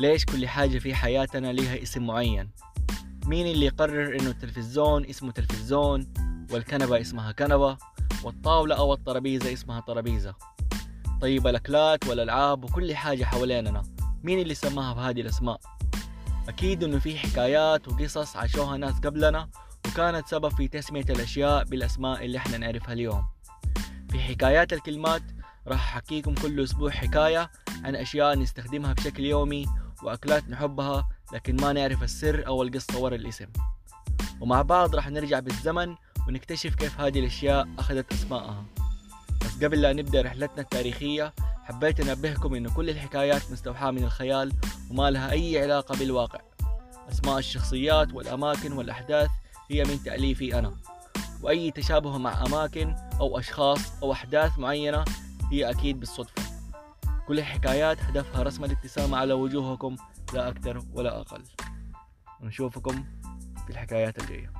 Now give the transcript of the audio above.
ليش كل حاجة في حياتنا ليها اسم معين؟ مين اللي يقرر إنه التلفزيون اسمه تلفزيون والكنبة اسمها كنبة والطاولة أو الطرابيزة اسمها طرابيزة طيب الأكلات والألعاب وكل حاجة حواليننا مين اللي سماها بهذه الأسماء؟ أكيد إنه في حكايات وقصص عاشوها ناس قبلنا وكانت سبب في تسمية الأشياء بالأسماء اللي إحنا نعرفها اليوم. في حكايات الكلمات راح أحكيكم كل أسبوع حكاية عن أشياء نستخدمها بشكل يومي وأكلات نحبها لكن ما نعرف السر أو القصة ورا الاسم. ومع بعض راح نرجع بالزمن ونكتشف كيف هذه الأشياء أخذت أسماءها. بس قبل لا نبدأ رحلتنا التاريخية حبيت أنبهكم إنه كل الحكايات مستوحاة من الخيال وما لها أي علاقة بالواقع. أسماء الشخصيات والأماكن والأحداث هي من تأليفي أنا. وأي تشابه مع أماكن أو أشخاص أو أحداث معينة هي أكيد بالصدفة. كل الحكايات هدفها رسم الابتسامة على وجوهكم لا أكثر ولا أقل. ونشوفكم في الحكايات الجاية.